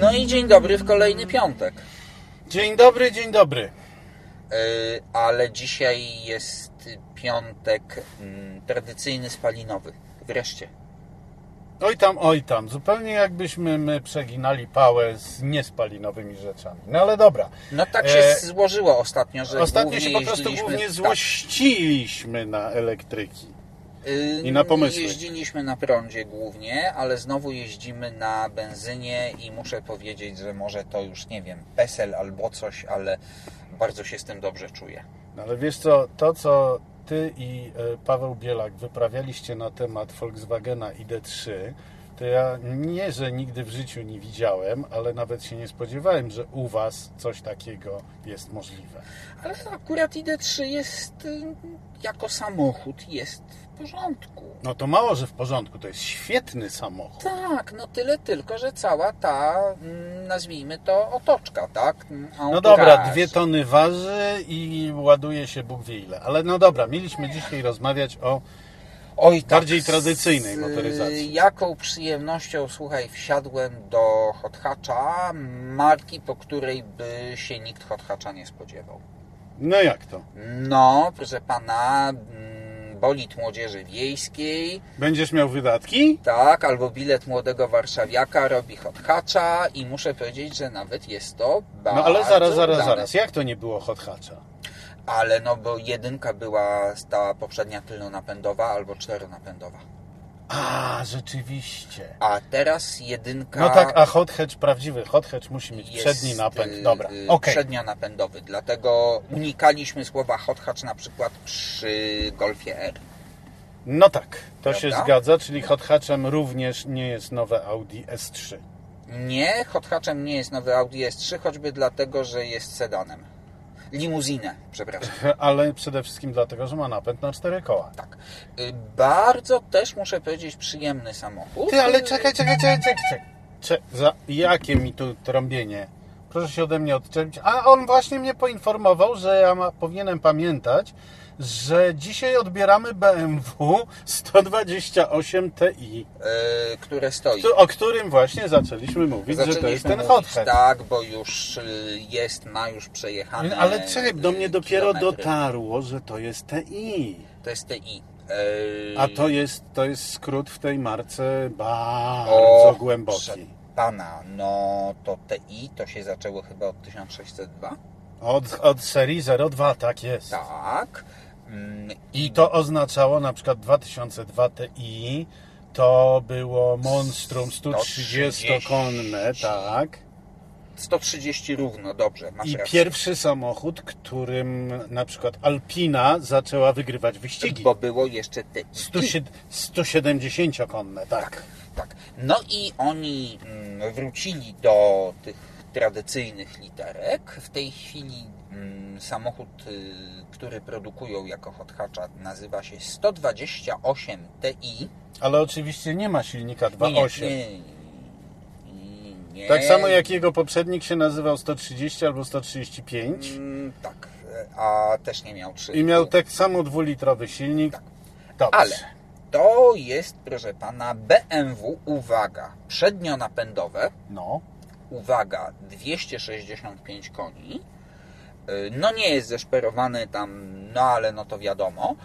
No i dzień dobry w kolejny piątek. Dzień dobry, dzień dobry. Yy, ale dzisiaj jest piątek mm, tradycyjny spalinowy. Wreszcie. Oj tam, oj tam. Zupełnie jakbyśmy my przeginali pałę z niespalinowymi rzeczami. No ale dobra. No tak się E, złożyło ostatnio, że Ostatnio się po prostu głównie tak. złościliśmy na elektryki. Yy, I na pomysły. Jeździliśmy na prądzie głównie, ale znowu jeździmy na benzynie i muszę powiedzieć, że może to już, nie wiem, PESEL albo coś, ale bardzo się z tym dobrze czuję. No ale wiesz co, to co ty i e, Paweł Bielak wyprawialiście na temat Volkswagena ID3, to ja nie, że nigdy w życiu nie widziałem, ale nawet się nie spodziewałem, że u was coś takiego jest możliwe. Ale akurat ID3 jest, y, jako samochód, jest w porządku. No to mało, że w porządku, to jest świetny samochód. Tak, no tyle tylko, że cała ta, mm, nazwijmy to, otoczka, tak? Mm, No dobra, dwie tony waży i ładuje się Bóg wie ile. Ale no dobra, mieliśmy dzisiaj rozmawiać o... Oj, tak, bardziej tradycyjnej z motoryzacji. Jaką przyjemnością, słuchaj, wsiadłem do hot hatcha, marki, po której by się nikt hot hatcha nie spodziewał. No jak to? No, proszę pana, bolid młodzieży wiejskiej, Będziesz miał wydatki? tak, albo bilet młodego warszawiaka robi hot hatcha i muszę powiedzieć, że nawet jest to bardzo No ale zaraz, zaraz, udane. zaraz. Jak to nie było hot hatcha? Ale no, bo jedynka była ta poprzednia tylnonapędowa albo czteronapędowa. A, rzeczywiście. A teraz jedynka... No tak, a hot hatch, prawdziwy hot hatch musi mieć jest, przedni napęd. y, Dobra, y, okej. Przednionapędowy, dlatego unikaliśmy słowa hot hatch na przykład przy Golfie R. No tak, to się Prawda? zgadza, czyli hot hatchem również nie jest nowe Audi S3. Nie, hot hatchem nie jest nowy Audi S3, choćby dlatego, że jest sedanem. Limuzinę, przepraszam. Ale przede wszystkim dlatego, że ma napęd na cztery koła. Tak. Y, Bardzo też muszę powiedzieć przyjemny samochód. Ty, ale czekaj, czekaj, czekaj, czekaj. czekaj. Cze- za jakie mi tu trąbienie? Proszę się ode mnie odczepić. A on właśnie mnie poinformował, że ja ma, powinienem pamiętać, że dzisiaj odbieramy BMW 128 Ti, y, które stoi. o którym właśnie zaczęliśmy mówić, że to jest Zaczęliśmy ten mówić, hot hatch. Tak, bo już y, jest, ma już przejechane Ale czekaj, do mnie y, dopiero kilometry. dotarło, że to jest TI. To jest TI. Y, A to jest, to jest skrót w tej marce bardzo O, głęboki. Pana, no to TI to się zaczęło chyba od 1602. Od, od serii 02, tak jest. Tak. Mm, I to oznaczało na przykład 2002 Ti to było Monstrum 130-konne, tak. 130 równo, dobrze, masz I rację. pierwszy samochód, którym na przykład Alpina zaczęła wygrywać wyścigi. Bo było jeszcze TI. 170-konne, tak. Tak. No i oni mm, wrócili do tych tradycyjnych literek. W tej chwili mm, samochód, y, który produkują jako hot hatcha nazywa się 128 Ti. Ale oczywiście nie ma silnika Nie, 2.8. nie, nie, nie. Tak samo jak jego poprzednik się nazywał 130 albo 135 Mm, Tak, a też nie miał 3. i miał tak samo dwulitrowy silnik. Tak. Dobrze. Ale to jest, proszę pana, BMW, uwaga, przednionapędowe, No. Uwaga, 265 koni. Y, No nie jest zeszperowany tam, no ale no to wiadomo.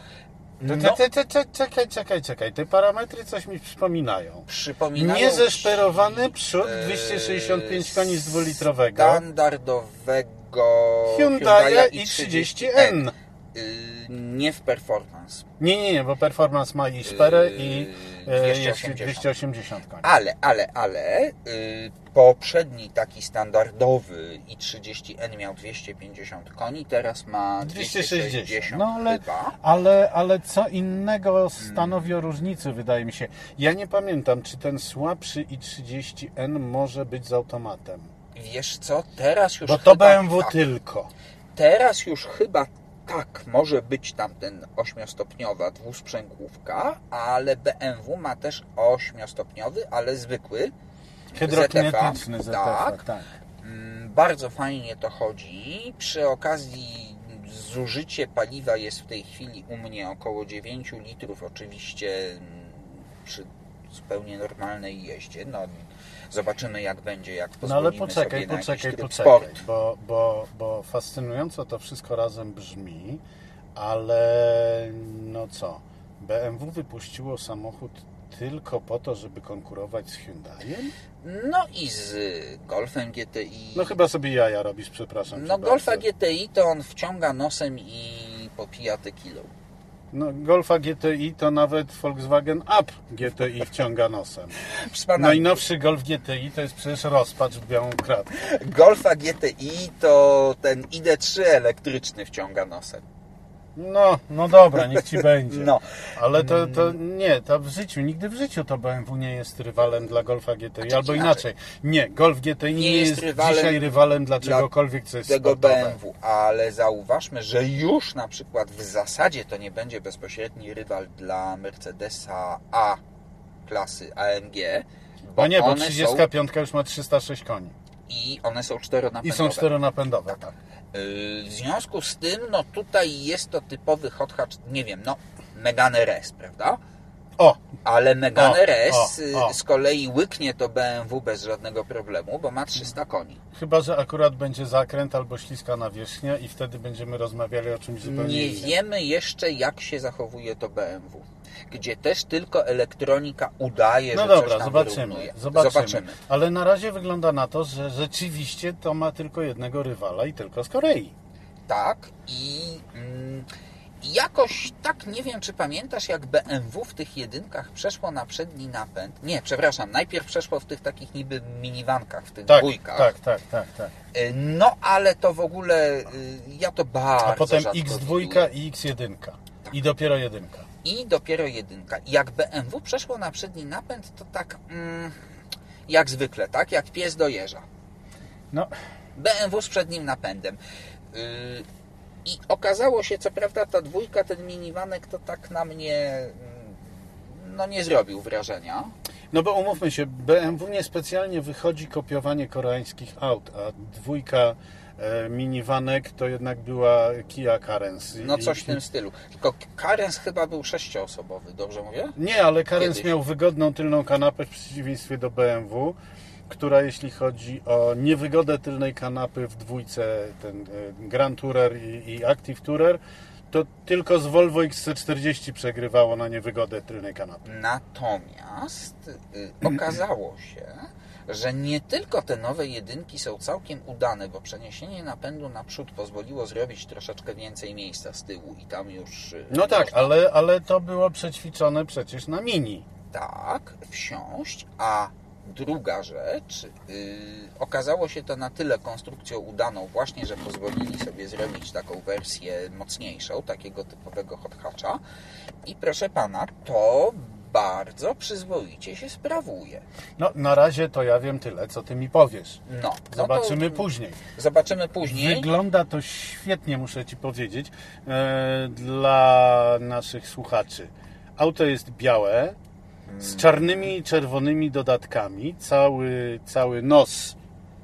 No, te- te- te- Czekaj, czekaj, czekaj. Te parametry coś mi przypominają. przypominają Niezeszperowany przód, e, 265 koni z dwulitrowego. standardowego Hyundai i i30N. Y, Nie w performance. Nie, nie, nie, bo Performance ma i szperę i Yy, e, jest 280. 280 koni. Ale, ale, ale y, poprzedni taki standardowy i 30N miał 250 koni, teraz ma 260, 260. No ale, chyba. ale, ale co innego stanowi o różnicy, wydaje mi się. Ja nie pamiętam, czy ten słabszy i30N może być z automatem. Wiesz co, teraz już Bo to BMW tak, tylko. Teraz już chyba tak, może być tam ten ośmiostopniowa dwusprzęgłówka, ale BMW ma też ośmiostopniowy, ale zwykły. Hydrokinetyczny ZTV, tak. tak. Mm, Bardzo fajnie to chodzi. Przy okazji zużycie paliwa jest w tej chwili u mnie około 9 litrów, oczywiście mm, przy zupełnie normalnej jeździe. No, zobaczymy jak będzie, jak No ale poczekaj, sobie poczekaj, poczekaj, sport. bo, bo, bo fascynująco to wszystko razem brzmi, ale no co, BMW wypuściło samochód tylko po to, żeby konkurować z Hyundaiem? No i z Golfem GTI. No chyba sobie jaja robisz, przepraszam. No Golfa bardzo. GTI to on wciąga nosem i popija tequilą. No, Golfa GTI to nawet Volkswagen Up GTI wciąga nosem. Najnowszy Golf GTI to jest przecież rozpacz w białą kratkę. Golfa GTI to ten ID3 elektryczny wciąga nosem. No, no dobra, niech ci będzie. No. Ale to, to nie, to w życiu, nigdy w życiu to BMW nie jest rywalem dla Golfa GTI. Albo inaczej. Nie, Golf GTI nie, jest jest, rywalem dzisiaj rywalem dla czegokolwiek, co jest tego sportowe. BMW, ale zauważmy, że już na przykład w zasadzie to nie będzie bezpośredni rywal dla Mercedesa A klasy AMG, bo No nie, bo one 35 już ma 306 koni. i one są czteronapędowe. I są czteronapędowe, tak. Yy, W związku z tym, no tutaj jest to typowy hot hatch, nie wiem, no Megane RS, prawda? O, Ale Megane O, RS o, y, o. z kolei łyknie to BMW bez żadnego problemu, bo ma 300 koni. chyba, że akurat będzie zakręt albo śliska nawierzchnia i wtedy będziemy rozmawiali o czymś zupełnie Nie innym. wiemy jeszcze, jak się zachowuje to BMW. Gdzie też tylko elektronika udaje, No że coś dobra, tam zobaczymy, wyrównuje. zobaczymy. zobaczymy. Ale na razie wygląda na to, że rzeczywiście to ma tylko jednego rywala i tylko z Korei. Tak i mm, jakoś tak nie wiem, czy pamiętasz, jak BMW w tych jedynkach przeszło na przedni napęd. Nie, przepraszam, najpierw przeszło w tych takich niby minivankach, w tych Tak, dwójkach. tak, tak, tak, tak. Y, No ale to w ogóle y, ja to bardzo A potem rzadko X2 widuję. i X1. I dopiero jedynka. I dopiero jedynka. Jak BMW przeszło na przedni napęd, to tak mm, jak zwykle, tak? Jak pies do jeża. No, BMW z przednim napędem. Yy, I okazało się, co prawda, ta dwójka, ten minivanek, to tak na mnie mm, no nie zrobił wrażenia. no bo umówmy się, BMW niespecjalnie wychodzi kopiowanie koreańskich aut, a dwójka minivanek to jednak była Kia Carens. No coś w tym stylu. Tylko Carens chyba był sześcioosobowy, dobrze mówię? Nie, ale Carens Kiedyś. miał wygodną tylną kanapę w przeciwieństwie do BMW, która jeśli chodzi o niewygodę tylnej kanapy w dwójce, ten e, Grand Tourer i, i Active Tourer, to tylko z Volvo XC40 przegrywało na niewygodę tylnej kanapy. Natomiast y, okazało się, że nie tylko te nowe jedynki są całkiem udane, bo przeniesienie napędu naprzód pozwoliło zrobić troszeczkę więcej miejsca z tyłu i tam już... y, No tak, można ale, ale to było przećwiczone przecież na Mini. tak wsiąść, a druga rzecz, yy, okazało się to na tyle konstrukcją udaną właśnie, że pozwolili sobie zrobić taką wersję mocniejszą, takiego typowego hot hatcha i proszę Pana, to bardzo przyzwoicie się sprawuje. No, na razie to ja wiem tyle, co ty mi powiesz. No, Zobaczymy no później. Zobaczymy później. Wygląda to świetnie, muszę Ci powiedzieć, e, dla naszych słuchaczy. Auto jest białe, z czarnymi i czerwonymi dodatkami. Cały, cały nos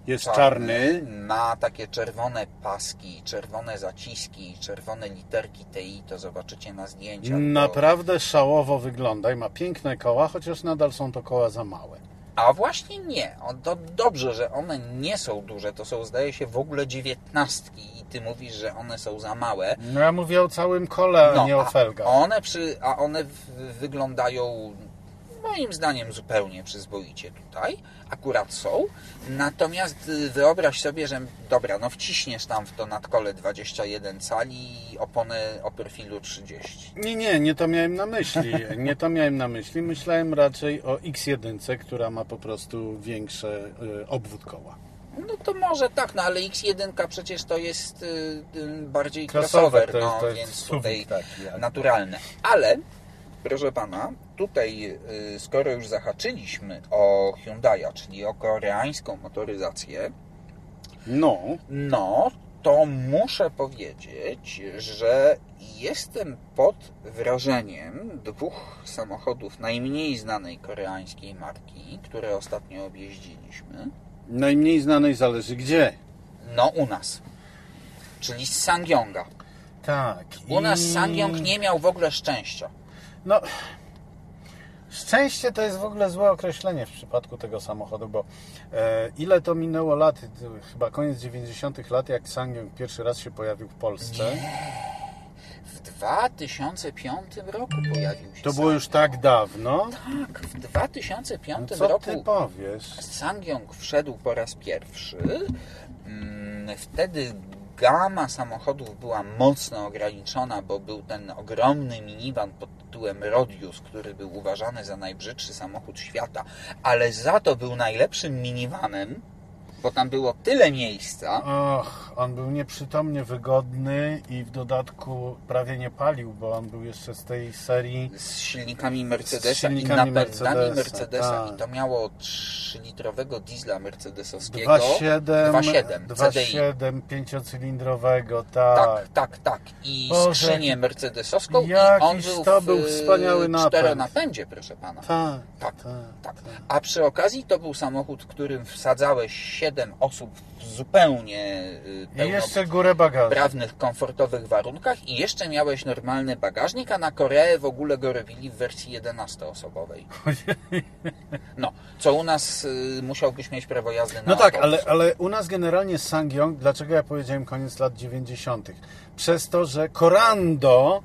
jest czarny. Ma takie czerwone paski, czerwone zaciski, czarne literki TI, to zobaczycie na zdjęciach. Naprawdę szałowo wygląda i ma piękne koła, chociaż nadal są to koła za małe. A właśnie nie. To dobrze, że one nie są duże. To są, zdaje się, w ogóle dziewiętnastki i ty mówisz, że one są za małe. No ja mówię o całym kole, a nie o felgach. one, przy, a one w, wyglądają moim zdaniem zupełnie przyzwoicie tutaj. Akurat są. Natomiast y, wyobraź sobie, że dobra, no wciśniesz tam w to nadkole 21 cali i oponę o profilu 30. Nie, nie, nie to miałem na myśli. Nie to miałem na myśli. Myślałem raczej o X1, która ma po prostu większe y, obwód koła. No to może tak, no ale X1 przecież to jest y, y, bardziej Crossover, crossover, to jest- no, to jest więc tutaj taki, naturalne. Ale, proszę pana, tutaj y, skoro już zahaczyliśmy o Hyundai'a, czyli o koreańską motoryzację, No, no to muszę powiedzieć, że jestem pod wrażeniem dwóch samochodów najmniej znanej koreańskiej marki, które ostatnio objeździliśmy. najmniej znanej zależy gdzie. No u nas. Czyli z Sangyonga. Tak. U nas Sangyong nie miał w ogóle szczęścia. No, szczęście to jest w ogóle złe określenie w przypadku tego samochodu, bo e, ile to minęło lat? To Chyba koniec 90. lat, jak Sangyong pierwszy raz się pojawił w Polsce. W 2005 roku pojawił się To było już tak dawno. Tak, w 2005 No co roku ty powiesz? Sangyong wszedł po raz pierwszy. Mm, Wtedy gama samochodów była mocno ograniczona, bo był ten ogromny minivan pod tytułem Rodius, który był uważany za najbrzydszy samochód świata, ale za to był najlepszym minivanem, bo tam było tyle miejsca. Och, on był nieprzytomnie wygodny i w dodatku prawie nie palił, bo on był jeszcze z tej serii. z silnikami Mercedesa silnikami i napędami Mercedesa, Mercedesa, tak. i to miało 3-litrowego diesla mercedesowskiego 2.7, 2.7 CDI 2.7 pięciocylindrowowego, tak. tak, tak, tak i Boże, skrzynię mercedesowską i jakiś on był to w był wspaniały napęd. czteronapędzie proszę pana Tak, tak, tak, tak. A przy okazji to był samochód, w którym wsadzałeś 7 osób w zupełnie y, I jeszcze górę bagażu. pełnoprawnych, komfortowych warunkach i jeszcze miałeś normalny bagażnik, a na Koreę w ogóle go robili w wersji 11-osobowej. No, co u nas y, musiałbyś mieć prawo jazdy na No tak, ale, ale u nas generalnie Sangyong, dlaczego ja powiedziałem koniec lat 90. Przez to, że Corando,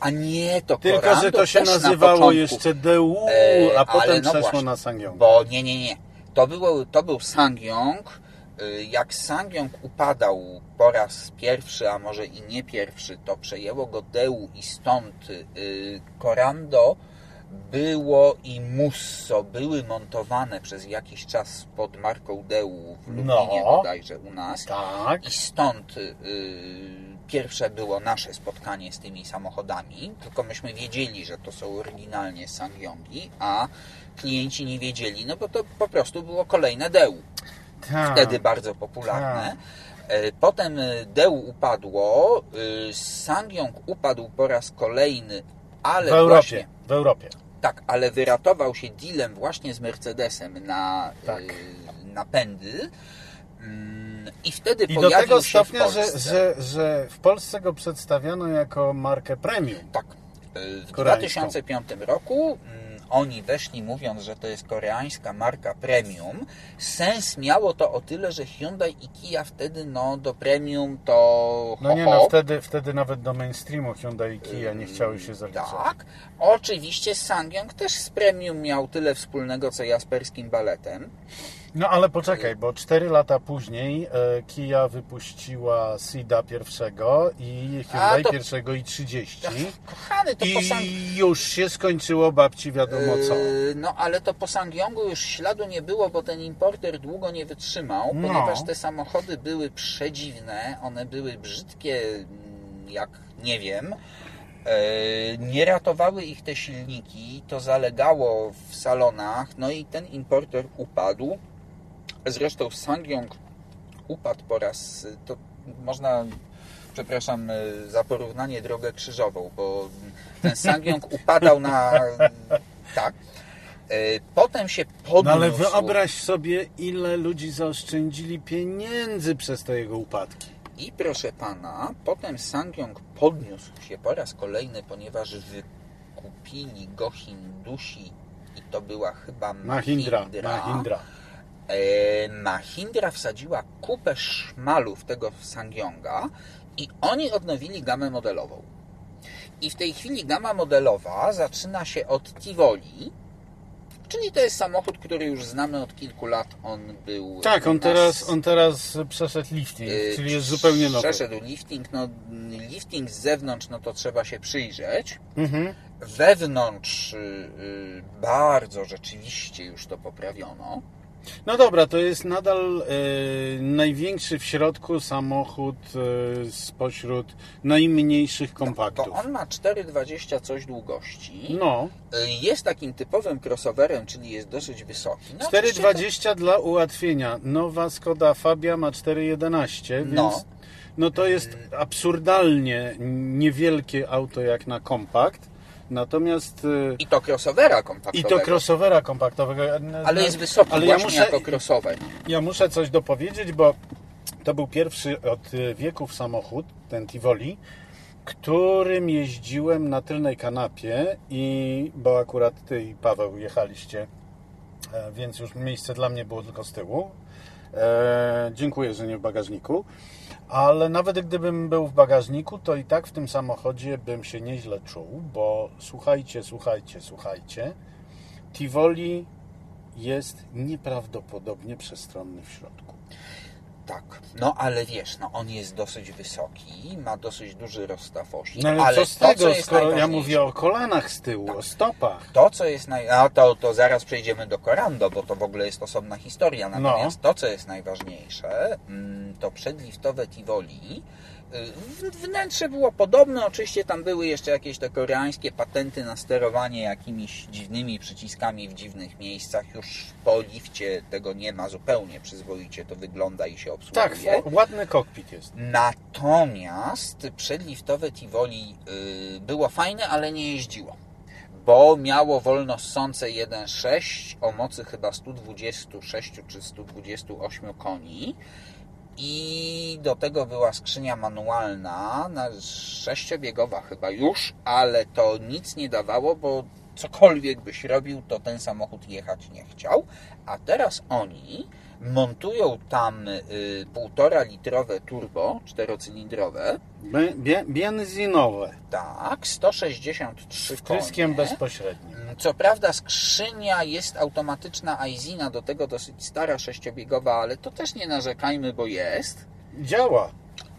A nie, to tylko Corando że to się na nazywało początku. jeszcze DU, E, a potem no przeszło właśnie, na Sangyong. Bo nie, nie, nie. To, było, to był Sangyong. Y, Jak Sangyong upadał po raz pierwszy, a może i nie pierwszy, to przejęło go Deu i stąd y, Corando było i Musso były montowane przez jakiś czas pod marką Deu w Lublinie No. bodajże u nas. Tak. I stąd y, pierwsze było nasze spotkanie z tymi samochodami, tylko myśmy wiedzieli, że to są oryginalnie Sangyongi, a klienci nie wiedzieli, no bo to po prostu było kolejne Deu, tak. wtedy bardzo popularne. E, Potem y, Deu upadło, y, Sangyong upadł po raz kolejny, ale w Europie. właśnie W Europie. tak, ale wyratował się dealem właśnie z Mercedesem na Tak. napędy. Mm, I wtedy I do tego stopnia, że, że, że w Polsce go przedstawiono jako markę premium. Tak. W Koreańską. 2005 roku mm, oni weszli mówiąc, że to jest koreańska marka premium. Sens miało to o tyle, że Hyundai i Kia wtedy no, do premium to ho, No nie, no wtedy, wtedy nawet do mainstreamu Hyundai i Kia nie chciały się zaliczać. Tak. Oczywiście Sangyong też z premium miał tyle wspólnego co Jasperskim Baletem. No ale poczekaj, bo 4 lata później e, Kia wypuściła Sida pierwszego i Hyundai to- pierwszego i 30. Kochany, to po Sang... I już się skończyło babci wiadomo co. Yy, No ale to po Sangyongu już śladu nie było, bo ten importer długo nie wytrzymał, No. ponieważ te samochody były przedziwne, one były brzydkie, mm, jak nie wiem. Yy, Nie ratowały ich te silniki, to zalegało w salonach, no i ten importer upadł. Zresztą Sangyong upadł po raz, to można, przepraszam y, za porównanie, drogę krzyżową, bo ten Sangyong upadał na, tak, Y, potem się podniósł. No ale wyobraź sobie, ile ludzi zaoszczędzili pieniędzy przez te jego upadki. I proszę pana, potem Sangyong podniósł się po raz kolejny, ponieważ wykupili go Hindusi i to była chyba Mahindra, Mahindra. Mahindra. E, Mahindra wsadziła kupę szmalów tego Sangyonga i oni odnowili gamę modelową. I w tej chwili gama modelowa zaczyna się od Tivoli, czyli to jest samochód, który już znamy od kilku lat. On był. Tak, on nas, teraz, on teraz przeszedł lifting, y, czyli jest zupełnie nowy. Przeszedł lifting. No, lifting z zewnątrz, no to trzeba się przyjrzeć. Mhm. Wewnątrz y, y, bardzo rzeczywiście już to poprawiono. No dobra, to jest nadal e, największy w środku samochód e, spośród najmniejszych kompaktów. To on ma 4,20 coś długości. No, Y, Jest takim typowym crossoverem, czyli jest dosyć wysoki. No, oczywiście 4,20 dla ułatwienia. Nowa Skoda Fabia ma 4,11, więc No. no to jest absurdalnie niewielkie auto jak na kompakt. Natomiast To, I to crossovera i kompaktowego. to crossovera kompaktowego. Ale jest wysoki Ale ja muszę, jako crossover. Ja muszę coś dopowiedzieć, bo to był pierwszy od e, wieków samochód, ten Tivoli. którym jeździłem na tylnej kanapie i bo akurat ty i Paweł jechaliście, e, więc już miejsce dla mnie było tylko z tyłu. E, dziękuję, że nie w bagażniku. Ale nawet gdybym był w bagażniku, to i tak w tym samochodzie bym się nieźle czuł, bo słuchajcie, słuchajcie, słuchajcie. Tivoli jest nieprawdopodobnie przestronny w środku. Tak, no ale wiesz, no on jest dosyć wysoki, ma dosyć duży rozstaw osi, No ale, ale co z to, tego, co skoro ja mówię o kolanach z tyłu, o stopach. To, co jest naj... A to, to zaraz przejdziemy do Corando, bo to w ogóle jest osobna historia. No. Natomiast to, co jest najważniejsze, mm, to przedliftowe Tivoli. Wnętrze było podobne, oczywiście tam były jeszcze jakieś te koreańskie patenty na sterowanie jakimiś dziwnymi przyciskami w dziwnych miejscach. Już po lifcie tego nie ma zupełnie przyzwoicie, to wygląda i się Tak, obsługuje. f- ładny kokpit jest. Natomiast przedliftowe Tivoli y, było fajne, ale nie jeździło. Bo miało wolno ssące 1.6 o mocy chyba 126 czy 128 koni. I do tego była skrzynia manualna, na sześciobiegowa chyba już, ale to nic nie dawało, bo cokolwiek byś robił, to ten samochód jechać nie chciał. A teraz oni montują tam y, półtora litrowe turbo, czterocylindrowe, Be- Benzynowe, tak, 163 z wtryskiem konie. bezpośrednim. Co prawda skrzynia jest automatyczna Aizina, do tego dosyć stara sześciobiegowa, ale to też nie narzekajmy, bo jest Działa.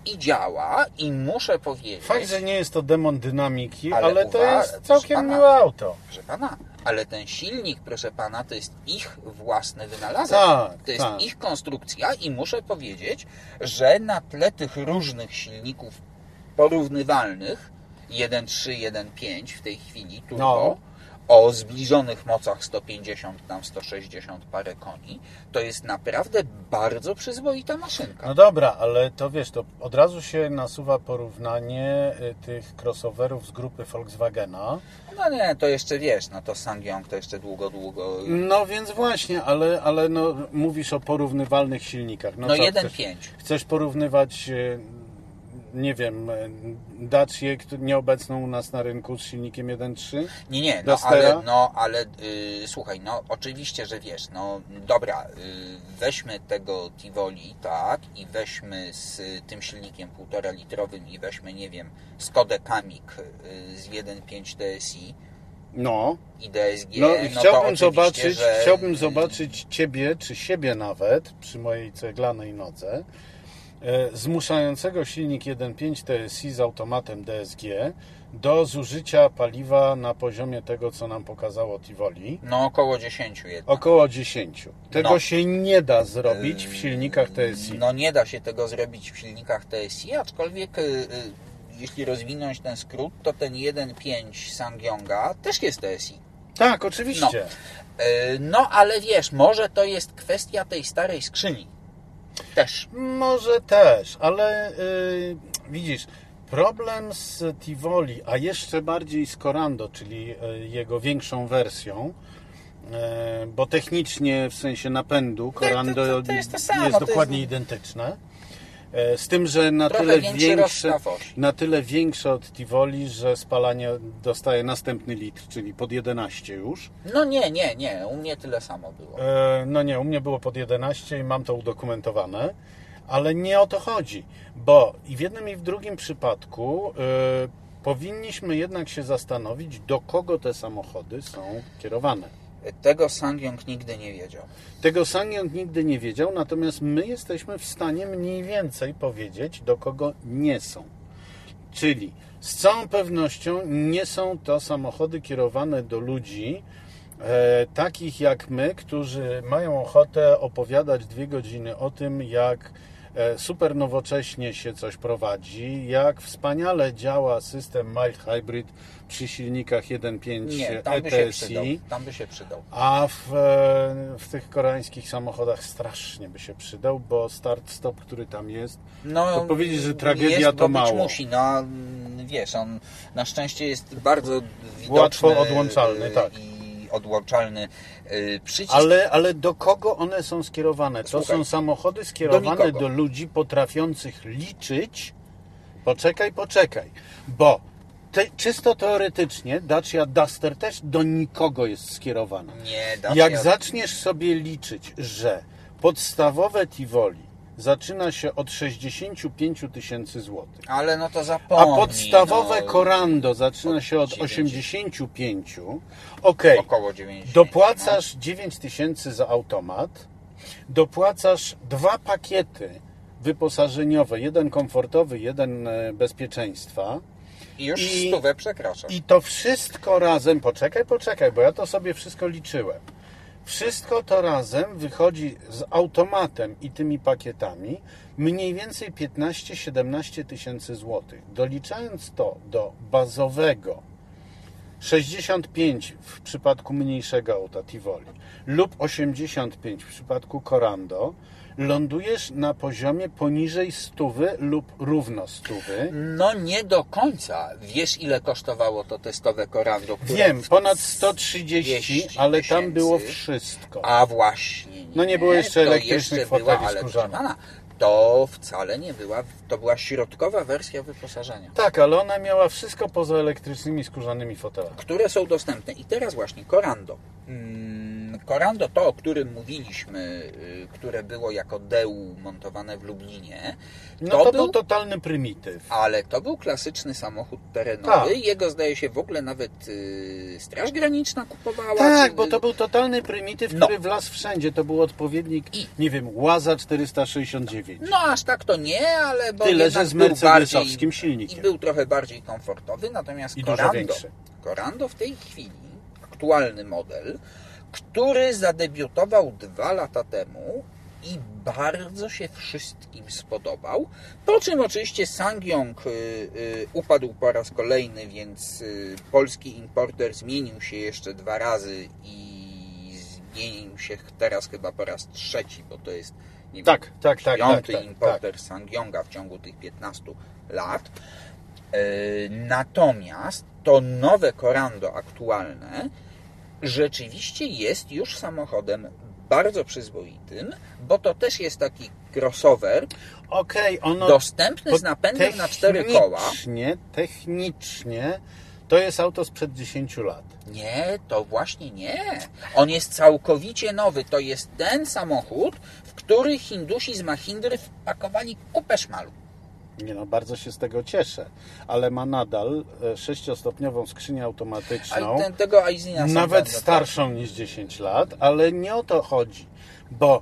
i działa i muszę powiedzieć, Fakt, że nie jest to demon dynamiki, Ale ale, to jest całkiem pana. miłe auto. proszę pana, ale ten silnik, proszę pana, to jest ich własny wynalazek. Tak, to jest tak. ich konstrukcja i muszę powiedzieć, że na tle tych różnych silników porównywalnych 1.3, 1.5 w tej chwili turbo No. O zbliżonych mocach 150 tam 160 parę koni, to jest naprawdę bardzo przyzwoita maszynka. No dobra, ale to wiesz, to od razu się nasuwa porównanie y, tych crossoverów z grupy Volkswagena. No nie, to jeszcze wiesz, no to Sangyong to jeszcze długo, długo. No więc właśnie, ale, ale no, mówisz o porównywalnych silnikach. No, No co, 1.5. chcesz, chcesz porównywać, y, nie wiem, Dacię, któ- nieobecną u nas na rynku z silnikiem 1.3? Nie, nie, no ale, no, ale y, słuchaj, no oczywiście, że wiesz, no dobra, y, weźmy tego Tivoli, tak, i weźmy z tym silnikiem półtora litrowym i weźmy, nie wiem, Skodę Kamik y, z 1.5 TSI No, i DSG, no, no, i to chciałbym zobaczyć, że, chciałbym zobaczyć Ciebie, czy siebie nawet, przy mojej ceglanej nodze, e, zmuszającego silnik 1.5 TSI z automatem DSG do zużycia paliwa na poziomie tego, co nam pokazało Tivoli. No około 10 jednak. Około 10. Tego No. się nie da zrobić w silnikach TSI. No nie da się tego zrobić w silnikach TSI, aczkolwiek y, jeśli rozwinąć ten skrót, to ten 1.5 Sangyonga też jest TSI. Tak, oczywiście. Y, No ale wiesz, może to jest kwestia tej starej skrzyni. Też. Może też, ale y, widzisz, problem z Tivoli, a jeszcze bardziej z Corando, czyli y, jego większą wersją, y, bo technicznie w sensie napędu Corando to- to jest to jest to dokładnie jest- identyczne. Y, Z tym, że na Trochę tyle większe, na tyle większe od Tivoli, że spalanie dostaje następny litr, czyli pod 11 już. No nie, nie, nie. U mnie tyle samo było. E, No nie, u mnie było pod 11 i mam to udokumentowane, ale nie o to chodzi, bo i w jednym i w drugim przypadku e, powinniśmy jednak się zastanowić, do kogo te samochody są kierowane. Tego Sangyong nigdy nie wiedział. Tego Sangyong nigdy nie wiedział, natomiast my jesteśmy w stanie mniej więcej powiedzieć, do kogo nie są. Czyli z całą pewnością nie są to samochody kierowane do ludzi e, takich jak my, którzy mają ochotę opowiadać dwie godziny o tym, jak super nowocześnie się coś prowadzi, jak wspaniale działa system mild hybrid przy silnikach 1.5 Nie, tam by się przydał. ETSI. Tam by się przydał. A w, e, w tych koreańskich samochodach strasznie by się przydał, bo start-stop, który tam jest, No, To powiedzieć, że tragedia jest, to mało. musi. No, wiesz, on na szczęście jest bardzo widoczny. Łatwo odłączalny, y, tak. I odłączalny przycisk. ale, ale do kogo one są skierowane? To Słuchaj, są samochody skierowane do, nikogo. ludzi potrafiących liczyć Poczekaj, poczekaj, bo te, czysto teoretycznie Dacia Duster też do nikogo jest skierowana. Nie, Dacia- Jak zaczniesz sobie liczyć, że podstawowe Tivoli zaczyna się od 65 tysięcy złotych, Ale no to a zapomnij. podstawowe no, Corando zaczyna się od 90. 85, okej, Około 90. dopłacasz 9 tysięcy za automat, dopłacasz dwa pakiety wyposażeniowe, jeden komfortowy, jeden e, bezpieczeństwa I już i- stówę przekraczasz. i to wszystko razem, poczekaj, poczekaj, bo ja to sobie wszystko liczyłem. Wszystko to razem wychodzi z automatem i tymi pakietami mniej więcej 15-17 tysięcy złotych. Doliczając to do bazowego 65 w przypadku mniejszego auta Tivoli lub 85 w przypadku Corando, lądujesz na poziomie poniżej stówy lub równo stówy. No nie do końca. Wiesz ile kosztowało to testowe Corando? które Wiem, ponad 130, 200 ale tam było wszystko. A właśnie. Nie. No nie było jeszcze elektrycznych foteli skórzanych. To wcale nie była, to była środkowa wersja wyposażenia. Tak, ale ona miała wszystko poza elektrycznymi skórzanymi fotelami. które są dostępne. I teraz właśnie Corando. Mm, Corando to, o którym mówiliśmy, y, które było jako DEU montowane w Lublinie, No to, to, był, był totalny prymityw. ale to był klasyczny samochód terenowy. Tak. Jego zdaje się w ogóle nawet y, Straż Graniczna kupowała. Tak, czy- bo to był totalny prymityw, No. który wlazł wszędzie. To był odpowiednik, I- nie wiem, Łaza 469. No aż tak to nie, ale bo Tyle, że z mercedesowskim bardziej, silnikiem. I był trochę bardziej komfortowy, natomiast I. Corando w tej chwili, aktualny model, który zadebiutował dwa lata temu i bardzo się wszystkim spodobał. Po czym oczywiście Sangyong y, y, upadł po raz kolejny, więc y, polski importer zmienił się jeszcze dwa razy i zmienił się teraz chyba po raz trzeci, bo to jest nie Tak, tak, tak, piąty tak, tak, importer Sangyonga w ciągu tych 15 lat. Natomiast to nowe Corando aktualne rzeczywiście jest już samochodem bardzo przyzwoitym, bo to też jest taki crossover Okej, ono... dostępny z napędem na cztery koła. Technicznie, technicznie to jest auto sprzed 10 lat. Nie, to właśnie nie. On jest całkowicie nowy. To jest ten samochód, w który Hindusi z Mahindry wpakowali kupę szmalu. Nie no, bardzo się z tego cieszę, ale ma nadal e, sześciostopniową skrzynię automatyczną. Ten, tego nawet bardzo starszą niż 10 lat, ale nie o to chodzi, bo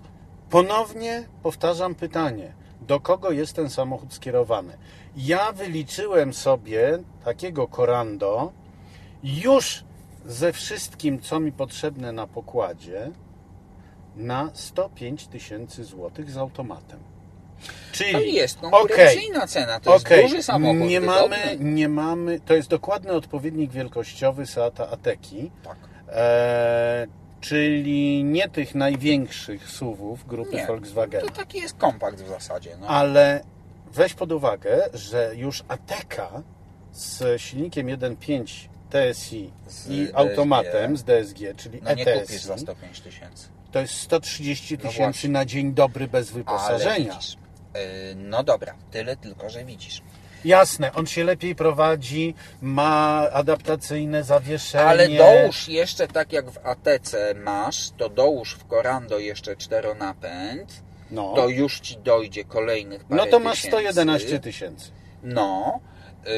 ponownie powtarzam pytanie, do kogo jest ten samochód skierowany? Ja wyliczyłem sobie takiego Corando już ze wszystkim, co mi potrzebne na pokładzie, na 105 tysięcy złotych z automatem. Czyli To jest konkurencyjna cena, to Okej, jest duży samochód. Nie mamy, nie mamy, to jest dokładny odpowiednik wielkościowy Seata Ateki, Tak. e, czyli nie tych największych SUV-ów grupy Nie, Volkswagena, To taki jest kompakt w zasadzie. No. ale weź pod uwagę, że już Ateka z silnikiem 1.5 TSI Z i DSG. automatem z DSG, czyli no nie ETSI, kupisz za 105 tysięcy. to jest 130 No tysięcy właśnie. na dzień dobry bez wyposażenia. widzisz, no dobra, tyle tylko, że widzisz. Jasne, on się lepiej prowadzi, ma adaptacyjne zawieszenie. Ale dołóż jeszcze tak jak w ATC masz, to dołóż w Corando jeszcze czteronapęd, no. to już ci dojdzie kolejnych parę no to masz tysięcy. 111 tysięcy. No, yy,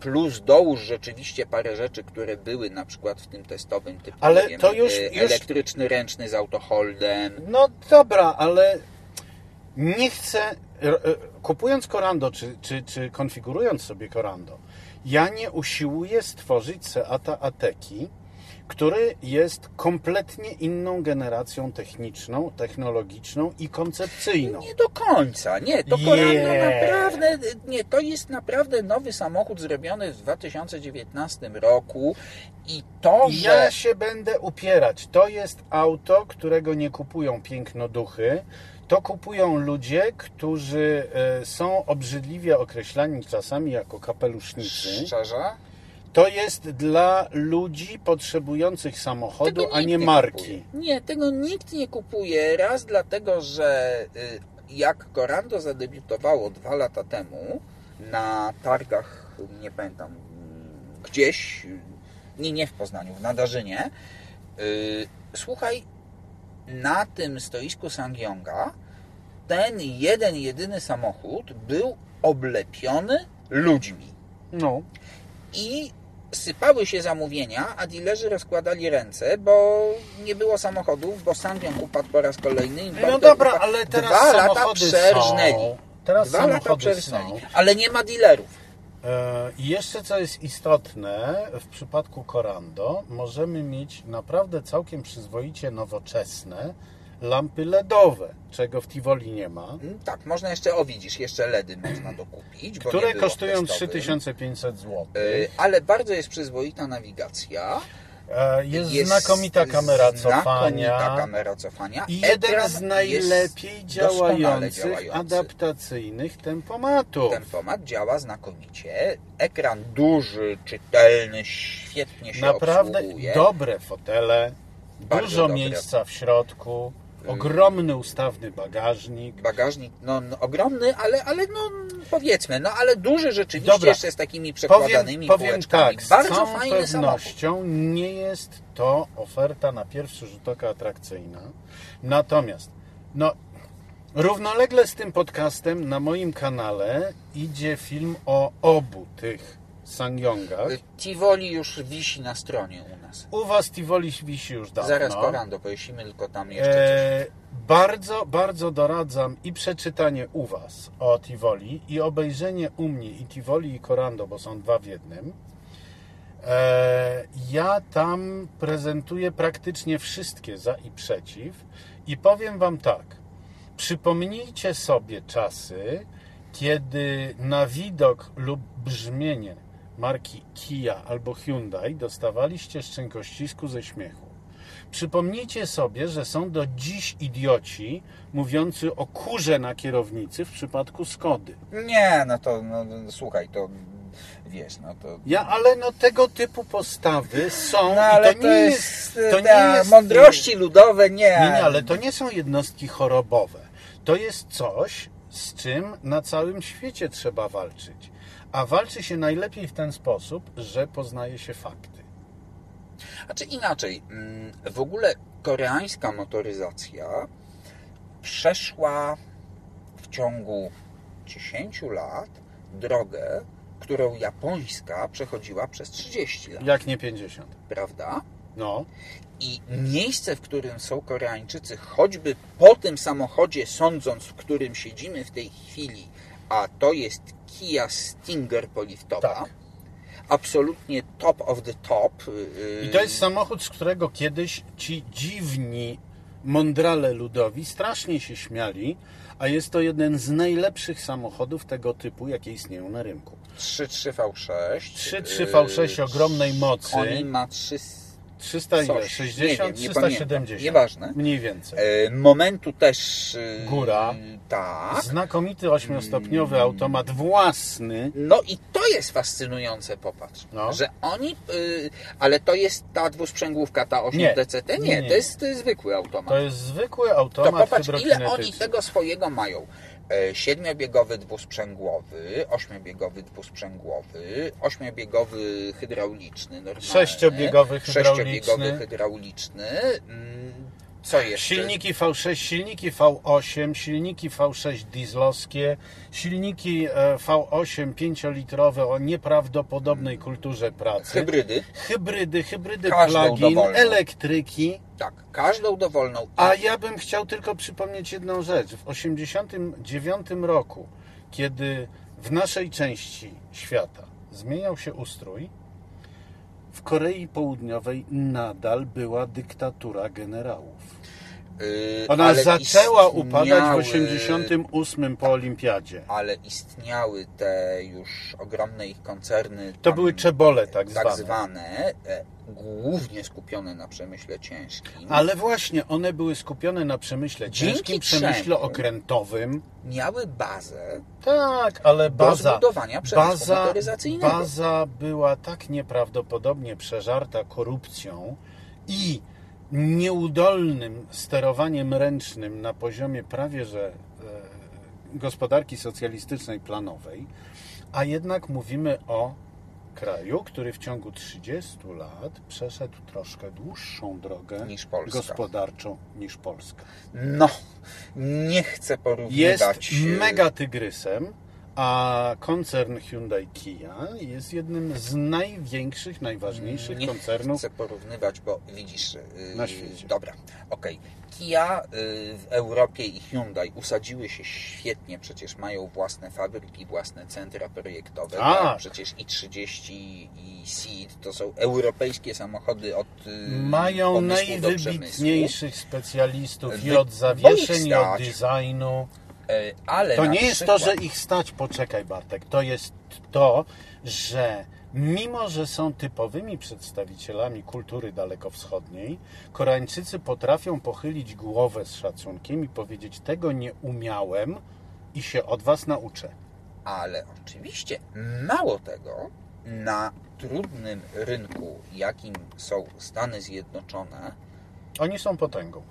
plus dołóż rzeczywiście parę rzeczy, które były na przykład w tym testowym typu Ale wiem, to już- yy, już- elektryczny ręczny z autoholdem. No dobra, ale nie chcę, r- kupując Corando, czy, czy, czy konfigurując sobie Corando, ja nie usiłuję stworzyć Seata Ateki, który jest kompletnie inną generacją techniczną, technologiczną i koncepcyjną. Nie do końca, nie, to. Corando naprawdę, nie, to jest naprawdę nowy samochód zrobiony w 2019 roku i to, że... Ja się będę upierać. To jest auto, którego nie kupują pięknoduchy. To kupują ludzie, którzy e, są obrzydliwie określani czasami jako kapelusznicy. Szczerze? To jest dla ludzi potrzebujących samochodu, a nie marki. Kupuje. Nie, tego nikt nie kupuje. Raz dlatego, że y, jak Corando zadebiutowało dwa lata temu, na targach, nie pamiętam, gdzieś, nie, nie w Poznaniu, w Nadarzynie. Yy, słuchaj, na tym stoisku Sangyonga ten jeden, jedyny samochód był oblepiony ludźmi. No. I sypały się zamówienia, a dealerzy rozkładali ręce, bo nie było samochodów, bo Sangyong upadł po raz kolejny. No dobra, upadł. ale teraz Dwa lata przerżnęli. są. Teraz Dwa lata przerżnęli. są. Ale nie ma dealerów. E, I jeszcze co jest istotne, w przypadku Corando możemy mieć naprawdę całkiem przyzwoicie nowoczesne lampy LEDowe, czego w Tivoli nie ma, Mm, Tak, można jeszcze, o widzisz, jeszcze LEDy można dokupić. które kosztują testowych. 3500 zł. Y, Ale bardzo jest przyzwoita nawigacja. E, Jest, znakomita kamera cofania. Znakomita kamera cofania. I jeden z najlepiej jest działających działający. adaptacyjnych tempomatów. Tempomat działa znakomicie. Ekran duży, czytelny, świetnie się Naprawdę obsługuje. dobre fotele, Bardzo dużo dobre. miejsca w środku, ogromny ustawny bagażnik. Bagażnik no, no, ogromny, ale, ale no, powiedzmy, no ale duży rzeczywiście, Dobra. jeszcze z takimi przekładanymi Powiem, powiem tak, z Bardzo całą fajny samochód. pewnością nie jest to oferta na pierwszy rzut oka atrakcyjna. Natomiast, no, równolegle z tym podcastem na moim kanale idzie film o obu tych Sangyongach. Tivoli już wisi na stronie u nas. U Was Tivoli wisi już dawno. Zaraz Korando pojeździmy, tylko tam jeszcze coś. E, bardzo, bardzo doradzam i przeczytanie u Was o Tivoli i obejrzenie u mnie i Tivoli i Corando, bo są dwa w jednym. E, ja tam prezentuję praktycznie wszystkie za i przeciw i powiem Wam tak. Przypomnijcie sobie czasy, kiedy na widok lub brzmienie marki Kia albo Hyundai dostawaliście szczękościsku ze śmiechu. Przypomnijcie sobie, że są do dziś idioci mówiący o kurze na kierownicy w przypadku Skody. Nie, no to no, no, słuchaj, to wiesz, no to. Ja, ale no tego typu postawy są No ale i to, nie jest, to nie jest mądrości ludowe, nie. Nie, nie, ale to nie są jednostki chorobowe. To jest coś, z czym na całym świecie trzeba walczyć. A walczy się najlepiej w ten sposób, że poznaje się fakty. A czy inaczej, mm, w ogóle koreańska motoryzacja przeszła w ciągu 10 lat drogę, którą japońska przechodziła przez 30 lat, Jak nie 50. prawda? No, I miejsce, w którym są Koreańczycy, choćby po tym samochodzie, sądząc, w którym siedzimy w tej chwili, a to jest Kia Stinger poliftowa, Tak. absolutnie top of the top. yy, I to jest samochód, z którego kiedyś ci dziwni mądrale ludowi strasznie się śmiali, a jest to jeden z najlepszych samochodów tego typu, jakie istnieją na rynku. 3.3 V6. 3.3 V6 ogromnej mocy. On ma 3... 300 ile? Coś, 60, nie wiem, nie 370. pamiętam. Nieważne. Mniej więcej. e, Momentu też... e, Góra. Tak. Znakomity ośmiostopniowy automat własny. No i to jest fascynujące, popatrz, No. że oni, y, ale to jest ta dwusprzęgłówka, ta 8 Nie. DCT? Nie, Nie, nie. to jest y, zwykły automat. To jest zwykły To automat popatrz, ile oni tego swojego mają. E, Siedmiobiegowy dwusprzęgłowy, ośmiobiegowy dwusprzęgłowy, ośmiobiegowy hydrauliczny, normalny, Sześciobiegowy sześciobiegowy hydrauliczny. Co jeszcze? Silniki V6, silniki V8, silniki V6 dieslowskie, silniki e, V8 5-litrowe o nieprawdopodobnej kulturze pracy. Hybrydy. Hybrydy, hybrydy plug-in, elektryki. Tak, każdą dowolną. A ja bym chciał tylko przypomnieć jedną rzecz. W 1989 roku, kiedy w naszej części świata zmieniał się ustrój, w Korei Południowej nadal była dyktatura generałów. Y, Ona ale zaczęła upadać w istniały- 88 po olimpiadzie. ale istniały te już ogromne ich koncerny. To były czebole tak tak zwane. zwane, e, głównie skupione na przemyśle ciężkim. Ale właśnie one były skupione na przemyśle Dzięki ciężkim, przemyśle okrętowym. Miały bazę Tak, ale do baza, zbudowania baza, baza była tak nieprawdopodobnie przeżarta korupcją i nieudolnym sterowaniem ręcznym na poziomie prawie że e, gospodarki socjalistycznej planowej, A jednak mówimy o kraju, który w ciągu 30 lat przeszedł troszkę dłuższą drogę Niż gospodarczą niż Polska. No, nie chcę Jest porównywać... e, mega tygrysem, a koncern Hyundai Kia jest jednym z największych, najważniejszych nie koncernów. chcę porównywać, bo widzisz... yy, Na świecie. Dobra, okej. Kia yy, w Europie i Hyundai usadziły się świetnie, przecież mają własne fabryki, własne centra projektowe. Tak. Tak? Przecież i30 i Seat to są europejskie samochody od yy, Mają najwybitniejszych specjalistów i Wy- od bo zawieszeń, ich i od designu. Yy, Ale To nie jest przykład, to, że ich stać, poczekaj Bartek, to jest to, że mimo, że są typowymi przedstawicielami kultury dalekowschodniej, Koreańczycy potrafią pochylić głowę z szacunkiem i powiedzieć, tego nie umiałem i się od was nauczę. Ale oczywiście, mało tego, na trudnym rynku, jakim są Stany Zjednoczone, Oni są potęgą.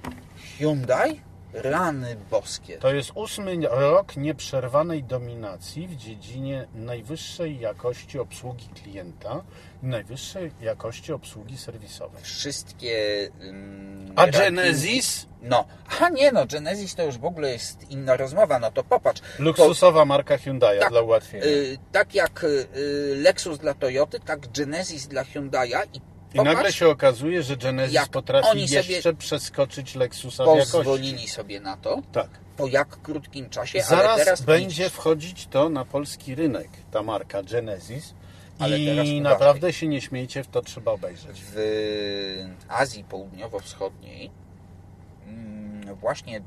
Hyundai, rany boskie. To jest ósmy rok nieprzerwanej dominacji w dziedzinie najwyższej jakości obsługi klienta i najwyższej jakości obsługi serwisowej. Wszystkie. ym, A Genesis? No, a nie no, Genesis to już w ogóle jest inna rozmowa, no to popatrz. Luksusowa marka Hyundai Tak, dla ułatwienia. Y, tak jak y, Lexus dla Toyoty, tak Genesis dla Hyundai'a i I popatrz, nagle się okazuje, że Genesis potrafi jeszcze przeskoczyć Lexusa w jakości. pozwolili sobie na to, Tak. po jak krótkim czasie, ale Zaraz teraz będzie widzisz, wchodzić to na polski rynek, ta marka Genesis. Ale teraz I naprawdę się nie śmiejcie, w to trzeba obejrzeć. w Azji Południowo-Wschodniej mm, właśnie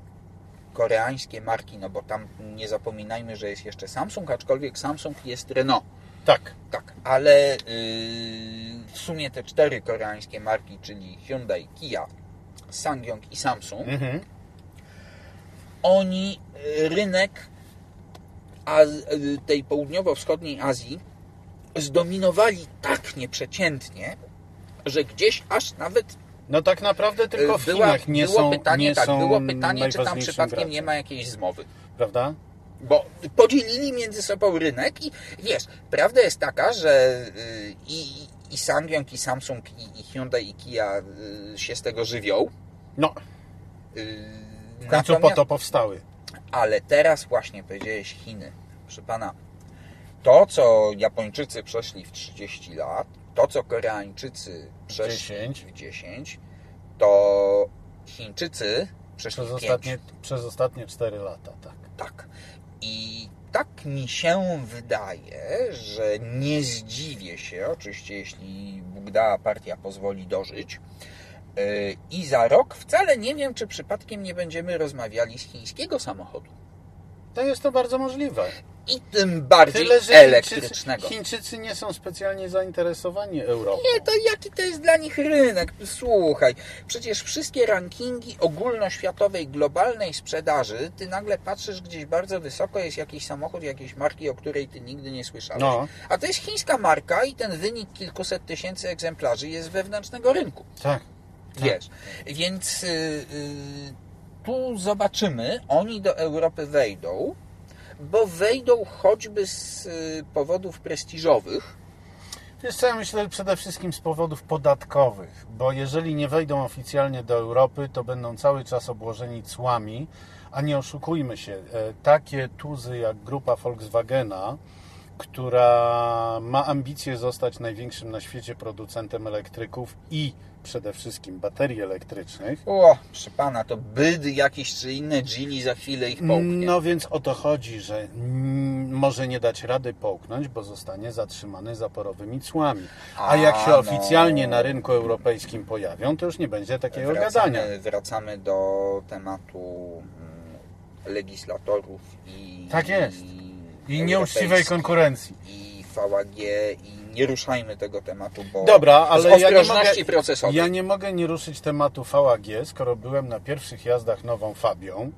koreańskie marki, no bo tam nie zapominajmy, że jest jeszcze Samsung, aczkolwiek Samsung jest Renault. Tak. Tak, ale yy, w sumie te cztery koreańskie marki, czyli Hyundai, Kia, Sangyong i Samsung, Mhm. oni y, rynek y, tej południowo-wschodniej Azji zdominowali tak nieprzeciętnie, że gdzieś aż nawet No tak naprawdę tylko w y, była, Chinach nie było są pytanie, nie tak, są było pytanie, czy tam przypadkiem nie ma jakiejś zmowy. Prawda? Bo podzielili między sobą rynek i wiesz, prawda jest taka, że y, i, i i Samsung, i, i Hyundai, i Kia y, się z tego żywią. No, Y, w końcu po to powstały. Ale teraz właśnie powiedziałeś Chiny. Proszę pana, to co Japończycy przeszli w 30 lat, to co Koreańczycy przeszli 10. w 10, to Chińczycy przeszli Przez w 5. ostatnie, przez ostatnie 4 lata, tak. Tak. I tak mi się wydaje, że nie zdziwię się, oczywiście jeśli Bóg da, partia pozwoli dożyć, yy, i za rok wcale nie wiem, czy przypadkiem nie będziemy rozmawiali z chińskiego samochodu. To jest to bardzo możliwe. I tym bardziej Tyle, że elektrycznego. Chińczycy, Chińczycy nie są specjalnie zainteresowani Europą. Nie, to jaki to jest dla nich rynek? Słuchaj, przecież wszystkie rankingi ogólnoświatowej, globalnej sprzedaży, ty nagle patrzysz gdzieś bardzo wysoko, jest jakiś samochód jakiejś marki, o której ty nigdy nie słyszałeś. No. A to jest chińska marka i ten wynik kilkuset tysięcy egzemplarzy jest wewnętrznego rynku. Tak. Wiesz, więc y, y, tu zobaczymy, oni do Europy wejdą, bo wejdą choćby z y, powodów prestiżowych, Wiesz co, ja myślę przede wszystkim z powodów podatkowych, bo jeżeli nie wejdą oficjalnie do Europy, to będą cały czas obłożeni cłami, a nie oszukujmy się, e, takie tuzy jak grupa Volkswagena, która ma ambicje zostać największym na świecie producentem elektryków i przede wszystkim baterii elektrycznych, O, proszę pana, to byd jakiś czy inne Gili za chwilę ich połknie. No więc o to chodzi, że może nie dać rady połknąć, bo zostanie zatrzymany zaporowymi cłami. A, A, jak się no. oficjalnie na rynku europejskim pojawią, to już nie będzie takiego gadania. wracamy, wracamy do tematu mm, legislatorów i Tak jest. i I nieuczciwej konkurencji. i VAG i nie ruszajmy tego tematu, bo Dobra, ale z ja ostrożności mogę, procesowej. ja nie mogę nie ruszyć tematu VAG, skoro byłem na pierwszych jazdach nową Fabią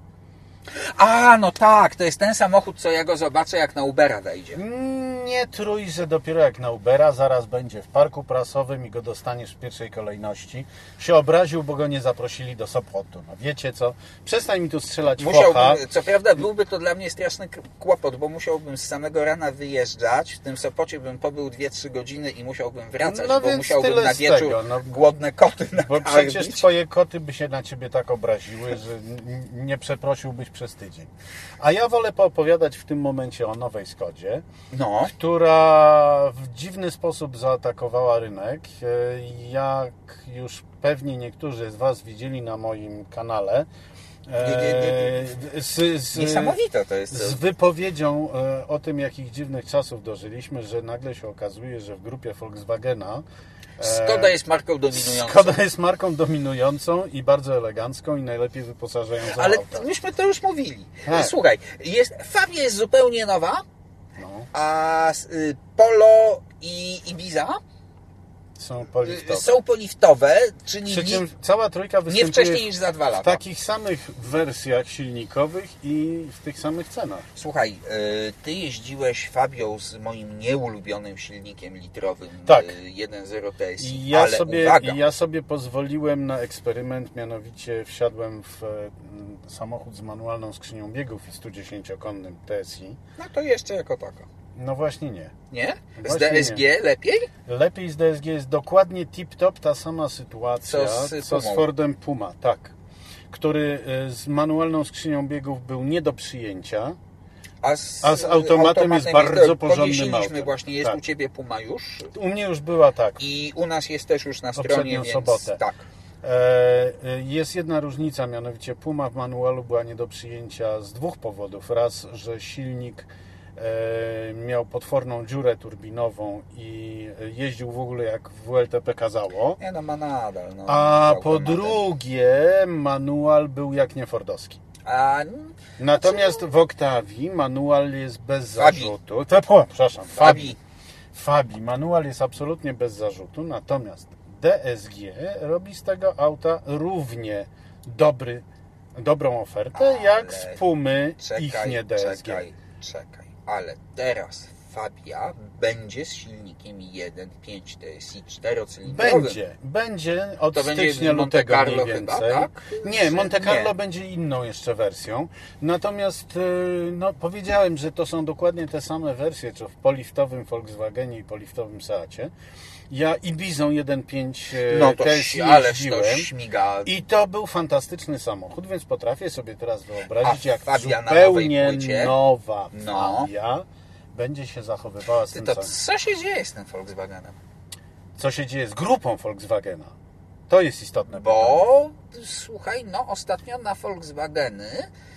A, no tak, to jest ten samochód, co ja go zobaczę, jak na Ubera wejdzie. Nie trój, że dopiero jak na Ubera zaraz będzie w parku prasowym i go dostaniesz w pierwszej kolejności. Się obraził, bo go nie zaprosili do Sopotu. No wiecie co? Przestań mi tu strzelać focha. Musiałbym, co prawda byłby to dla mnie straszny kłopot, bo musiałbym z samego rana wyjeżdżać, w tym Sopocie bym pobył 2-3 godziny i musiałbym wracać, No bo musiałbym na wieczór tego, no. głodne koty Bo nakarmić. przecież twoje koty by się na ciebie tak obraziły, że nie przeprosiłbyś przez tydzień. A ja wolę poopowiadać w tym momencie o nowej Skodzie, No, która w dziwny sposób zaatakowała rynek. E, Jak już pewnie niektórzy z Was widzieli na moim kanale, e, z, z, niesamowite to jest. z wypowiedzią e, o tym, jakich dziwnych czasów dożyliśmy, że nagle się okazuje, że w grupie Volkswagena Skoda jest marką dominującą. Skoda jest marką dominującą i bardzo elegancką i najlepiej wyposażającą Ale auta. myśmy to już mówili. Tak. Słuchaj, jest, Fabia jest zupełnie nowa, No, a y, Polo i Ibiza są poliftowe. są poliftowe, czyli Przy nie, czym cała trójka nie wcześniej niż za dwa w lata. takich samych wersjach silnikowych i w tych samych cenach. Słuchaj, y, ty jeździłeś Fabią z moim nieulubionym silnikiem litrowym Tak. y, 1.0 TSI, ja, ale sobie, uwaga, i ja sobie pozwoliłem na eksperyment, mianowicie wsiadłem w e, samochód z manualną skrzynią biegów i 110-konnym TSI. no to jeszcze jako taka. No właśnie nie. Nie? Z Właśnie DSG lepiej? Lepiej z DSG jest dokładnie tip-top ta sama sytuacja, Co z co z. Fordem Puma, tak. Który e, z manualną skrzynią biegów był nie do przyjęcia. A z, A z automatem jest bardzo Podnieśliśmy autem. właśnie, jest Tak. u Ciebie Puma już U mnie już była tak. i u nas jest też już na Poprzednią stronie, więc sobotę. tak. E, e, Jest jedna różnica, mianowicie Puma w manualu była nie do przyjęcia z dwóch powodów. Raz, że silnik miał potworną dziurę turbinową i jeździł w ogóle jak w WLTP kazało. Nie no, ma nadal. No, A po drugie, manual był jak niefordowski. A, Natomiast w Octavii manual jest bez zarzutu. To, po, przepraszam. Fabii. Fabii. Manual jest absolutnie bez zarzutu, natomiast DSG robi z tego auta równie dobry, dobrą ofertę, Ale jak z Pumy czekaj, ich nie DSG. czekaj, czekaj. Ale teraz Fabia będzie z silnikiem 1.5 TSI 4-cylindrowym. Będzie, będzie od To będzie stycznia Monte lutego Carlo mniej chyba, więcej. tak? Nie, Monte Carlo nie? będzie inną jeszcze wersją. Natomiast y, no, powiedziałem, że to są dokładnie te same wersje, co w poliftowym Volkswagenie i poliftowym Seacie. Ja Ibizą 1.5 y, No to TSI ależ to śmiga. I to był fantastyczny samochód, więc potrafię sobie teraz wyobrazić, A jak Fabia zupełnie nowa No. Fabia będzie się zachowywała z Ty, tym to samym. co się dzieje z tym Volkswagenem? Co się dzieje z grupą Volkswagena? To jest istotne. pytanie. Bo słuchaj, no ostatnio na Volkswageny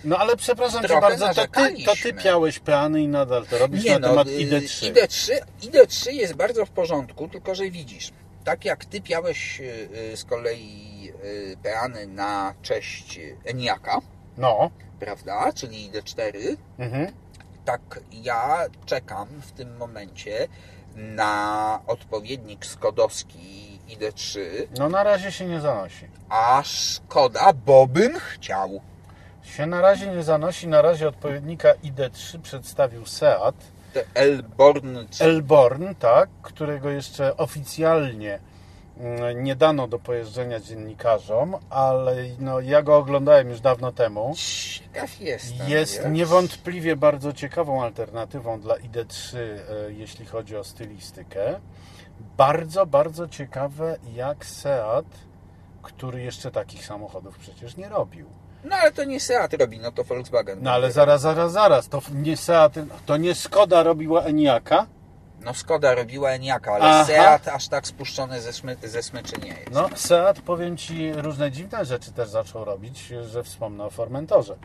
No ale przepraszam cię bardzo, to ty, to ty piałeś peany i nadal to robisz Nie na no, temat y, ID3. ID3, ID3 jest bardzo w porządku, tylko że widzisz, tak jak ty piałeś y, y, z kolei y, peany na cześć Eniaka, No. prawda, czyli ID4, Mhm. tak ja czekam w tym momencie na odpowiednik skodowski ID3, No na razie się nie zanosi. a szkoda, bo bym chciał. Się na razie nie zanosi. Na razie odpowiednika ID3 przedstawił Seat. Elborn Elborn, tak, którego jeszcze oficjalnie mm, nie dano do pojeżdżenia dziennikarzom, ale no, ja go oglądałem już dawno temu. Ciekaw jestem. Jest wiesz? niewątpliwie bardzo ciekawą alternatywą dla ID3, e, jeśli chodzi o stylistykę. Bardzo, bardzo ciekawe, jak Seat, który jeszcze takich samochodów przecież nie robił. No ale to nie Seat robi, no to Volkswagen. No ale zaraz, zaraz, zaraz, to nie Seat, to nie Skoda robiła Eniaka, No Skoda robiła Eniaka, ale Aha. Seat aż tak spuszczony ze, szmy, ze smyczy nie jest. No, Seat, powiem Ci, różne dziwne rzeczy też zaczął robić, że wspomnę o Formentorze.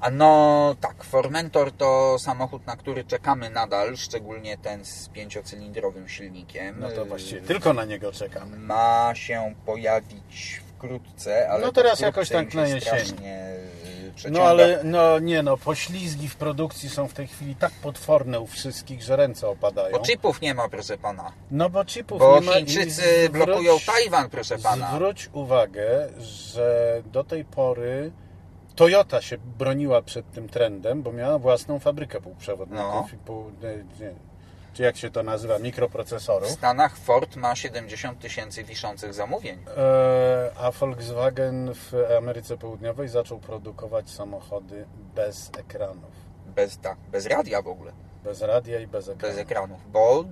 A no tak, Formentor to samochód, na który czekamy nadal, szczególnie ten z pięciocylindrowym silnikiem. No to właściwie tylko na niego czekam. Ma się pojawić wkrótce, ale No teraz jakoś tak na jesieni. strasznie, yy, No ale, no nie no, poślizgi w produkcji są w tej chwili tak potworne u wszystkich, że ręce opadają. Bo chipów nie ma, proszę pana. No bo chipów Bo nie ma Chińczycy zwróć- blokują Tajwan, proszę pana. Zwróć uwagę, że do tej pory Toyota się broniła przed tym trendem, bo miała własną fabrykę półprzewodników No. i pół, nie, czy jak się to nazywa, W mikroprocesorów. Stanach Ford ma 70 tysięcy wiszących zamówień. E, a Volkswagen w Ameryce Południowej zaczął produkować samochody bez ekranów. Bez, tak, bez radia w ogóle. Bez radia i bez ekranów. Bez ekranów. Bo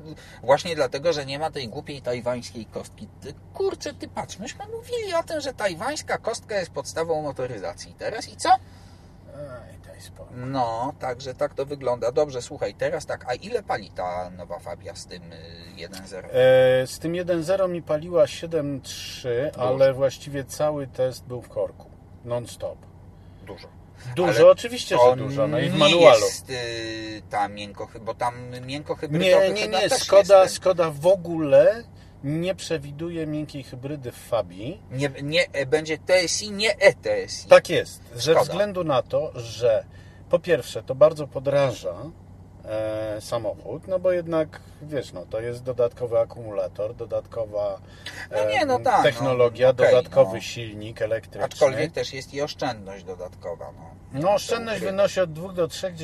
właśnie dlatego, że nie ma tej głupiej tajwańskiej kostki. Ty, kurczę, ty patrz, myśmy mówili o tym, że tajwańska kostka jest podstawą motoryzacji. Teraz i co? Aj, daj spokój. No, także tak to wygląda. Dobrze, słuchaj, teraz tak, a ile pali ta nowa Fabia z tym y, 1.0? E, z tym 1.0 mi paliła 7.3, ale właściwie cały test był w korku. Non-stop. Dużo. Dużo, Ale oczywiście, że dużo. No i w nie manualu. jest y, ta miękko, bo tam miękko Nie, hybrydowy nie, nie. Skoda, Skoda w ogóle nie przewiduje miękkiej hybrydy w Fabii. Nie, nie, e, będzie TSI, nie ETSI. Tak jest, ze Szkoda. względu na to, że po pierwsze to bardzo podraża e, samochód, no bo jednak wiesz, no to jest dodatkowy akumulator, dodatkowa No nie, no e, tak, technologia, no, okej, dodatkowy no. silnik elektryczny. Aczkolwiek też jest i oszczędność dodatkowa. No, No oszczędność wynosi od 2 do 3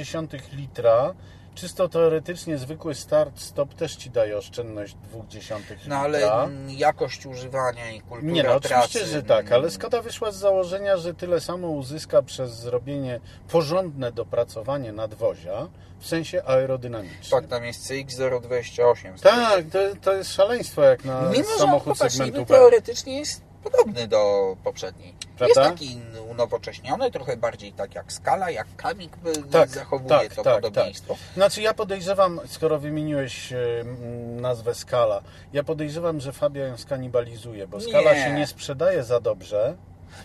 litra. Czysto teoretycznie zwykły start-stop też Ci daje oszczędność 0,2 litra. No ale mm, jakość używania i kultura Nie, no oczywiście, pracy, że tak, ale mm, Skoda wyszła z założenia, że tyle samo uzyska przez zrobienie porządne dopracowanie nadwozia w sensie aerodynamicznym. Tak, tam jest CX028. Tak, to, to jest szaleństwo jak na Mimo, że samochód popatrz, segmentu B. teoretycznie jest podobny do poprzedniej. Prawda? Jest taki unowocześniony, trochę bardziej tak jak skala, jak kamik by Tak, zachowuje tak, to tak, podobieństwo. Znaczy ja podejrzewam, skoro wymieniłeś nazwę Skala, ja podejrzewam, że Fabia ją skanibalizuje, bo Skala Nie. się nie sprzedaje za dobrze,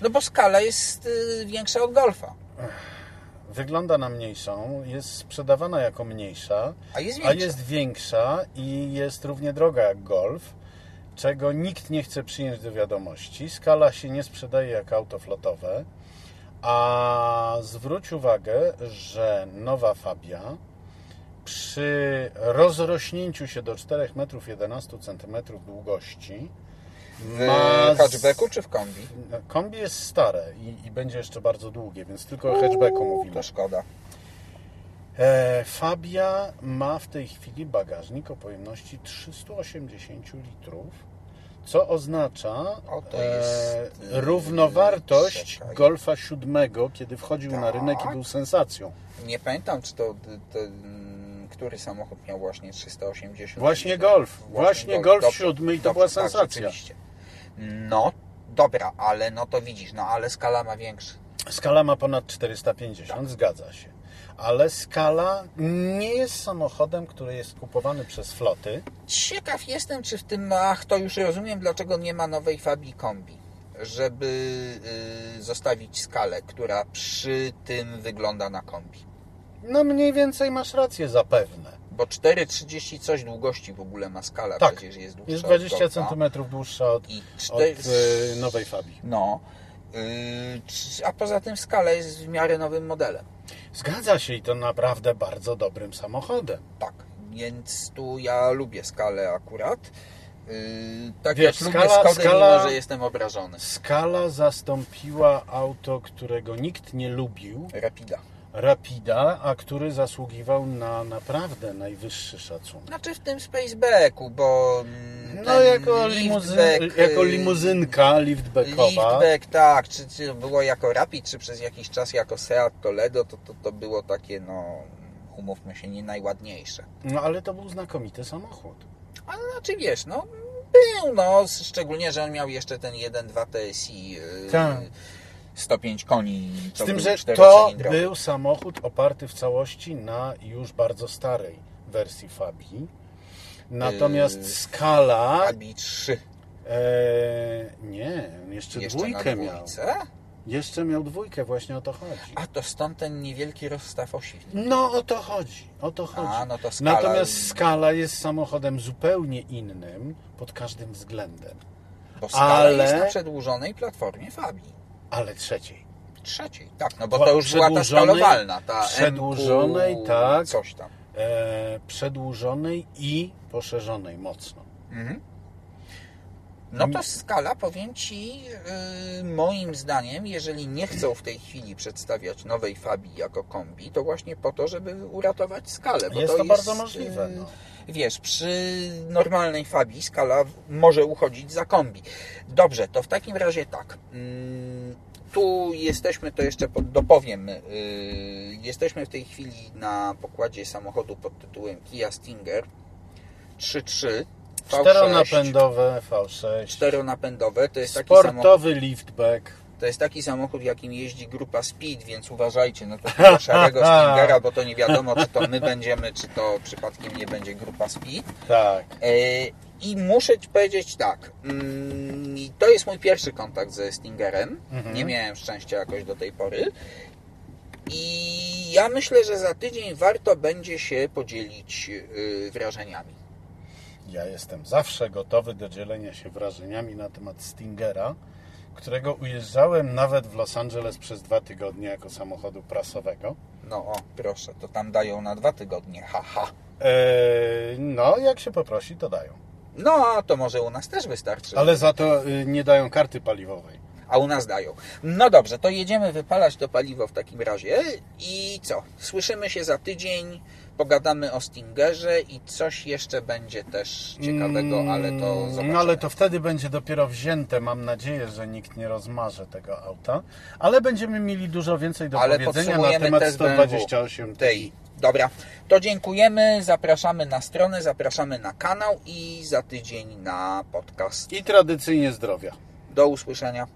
No bo skala jest y, większa od Golfa, wygląda na mniejszą, jest sprzedawana jako mniejsza, a jest a jest większa i jest równie droga jak Golf, czego nikt nie chce przyjąć do wiadomości. Skala się nie sprzedaje jak auto flotowe, a zwróć uwagę, że nowa Fabia przy rozrośnięciu się do 4 metrów 11 cm długości W hatchbacku czy w kombi? Kombi jest stare i, i będzie jeszcze bardzo długie, więc tylko o hatchbacku mówimy. To szkoda. E, Fabia ma w tej chwili bagażnik o pojemności 380 litrów, co oznacza e, jest, y, równowartość czekaj. Golfa 7, kiedy wchodził na Tak. rynek i był sensacją. Nie pamiętam, czy to, to mm, który samochód miał właśnie 380. Właśnie Golf. Właśnie Golf Dobrze, 7 i to dobrze, była tak, sensacja. rzeczywiście. No, dobra, ale no to widzisz, no ale skala ma większy. Skala ma ponad 450, zgadza się. Ale Skala nie jest samochodem, który jest kupowany przez floty. Ciekaw jestem, czy w tym, ach, to już rozumiem, dlaczego nie ma nowej Fabii Kombi. Żeby y, zostawić skalę, która przy tym wygląda na kombi. No mniej więcej masz rację zapewne. Bo 4,30 coś długości w ogóle ma skala, Tak. przecież jest dłuższa Jest od 20 Golfa. cm dłuższa od, I od 4... e, nowej Fabii. No. Yy, c- a poza tym skala jest w miarę nowym modelem. Zgadza się i to naprawdę bardzo dobrym samochodem. Tak. Więc tu ja lubię skalę akurat. Yy, tak Wiesz, jak skala- lubię Skodę, skala- mimo że jestem obrażony. Skala zastąpiła auto, którego nikt nie lubił, Rapida. Rapida, a który zasługiwał na naprawdę najwyższy szacunek. Znaczy w tym Spacebacku, bo... mm, No jako, limuzyn, liftback, jako yy, limuzynka liftbackowa. Liftback, tak. Czy, czy było jako Rapid, czy przez jakiś czas jako Seat Toledo, to, to, to było takie, no... Umówmy się, nie najładniejsze. No ale to był znakomity samochód. Ale znaczy wiesz, no był, no, szczególnie, że on miał jeszcze ten 1.2 TSI, yy, Tak. 105 koni, Z tym, że to był samochód oparty w całości na już bardzo starej wersji Fabii. Natomiast Yy, skala. Fabii 3. E, nie, jeszcze, Jeszcze dwójkę miał. Jeszcze miał dwójkę, właśnie o to chodzi. A to stąd ten niewielki rozstaw osi. No o to chodzi, o to chodzi. A, no to skala... Natomiast skala jest samochodem zupełnie innym pod każdym względem, Bo skala ale- jest na przedłużonej platformie Fabii. Ale trzeciej. Trzeciej, tak, no bo to już była ta skalowalna, ta przedłużonej, MQ tak. coś tam. E, przedłużonej i poszerzonej mocno. Mhm. No to skala, powiem Ci, yy, moim zdaniem, jeżeli nie chcą w tej chwili przedstawiać nowej Fabii jako kombi, to właśnie po to, żeby uratować skalę. Bo Jest to bardzo możliwe, yy, no. Wiesz, przy normalnej Fabii skala może uchodzić za kombi. Dobrze, to w takim razie tak. Mm, Tu jesteśmy, to jeszcze dopowiem, yy, jesteśmy w tej chwili na pokładzie samochodu pod tytułem Kia Stinger 3.3 V6, Czteronapędowe V6. czteronapędowe. To jest taki samochód, Sportowy liftback. to jest taki samochód, jakim jeździ grupa Speed, więc uważajcie na tego szarego Stingera, bo to nie wiadomo, czy to my będziemy, czy to przypadkiem nie będzie grupa Speed. Tak. E, I muszę Ci powiedzieć tak, mm, to jest mój pierwszy kontakt ze Stingerem. Mhm. Nie miałem szczęścia jakoś do tej pory. I ja myślę, że za tydzień warto będzie się podzielić y, wrażeniami. Ja jestem zawsze gotowy do dzielenia się wrażeniami na temat Stingera, którego ujeżdżałem nawet w Los Angeles przez dwa tygodnie jako samochodu prasowego. No o, proszę, to tam dają na dwa tygodnie, haha. Eee, no, jak się poprosi, to dają. No, a to może u nas też wystarczy. Ale za to y, nie dają karty paliwowej. A u nas dają. No dobrze, to jedziemy wypalać to paliwo w takim razie. I co? Słyszymy się za tydzień, pogadamy o Stingerze i coś jeszcze będzie też ciekawego, ale to Mm, zobaczymy. No ale to wtedy będzie dopiero wzięte. Mam nadzieję, że nikt nie rozmarze tego auta. Ale będziemy mieli dużo więcej do Ale powiedzenia na temat test BMW. 128 tej. Dobra, to dziękujemy, zapraszamy na stronę, zapraszamy na kanał i za tydzień na podcast. I tradycyjnie zdrowia. Do usłyszenia.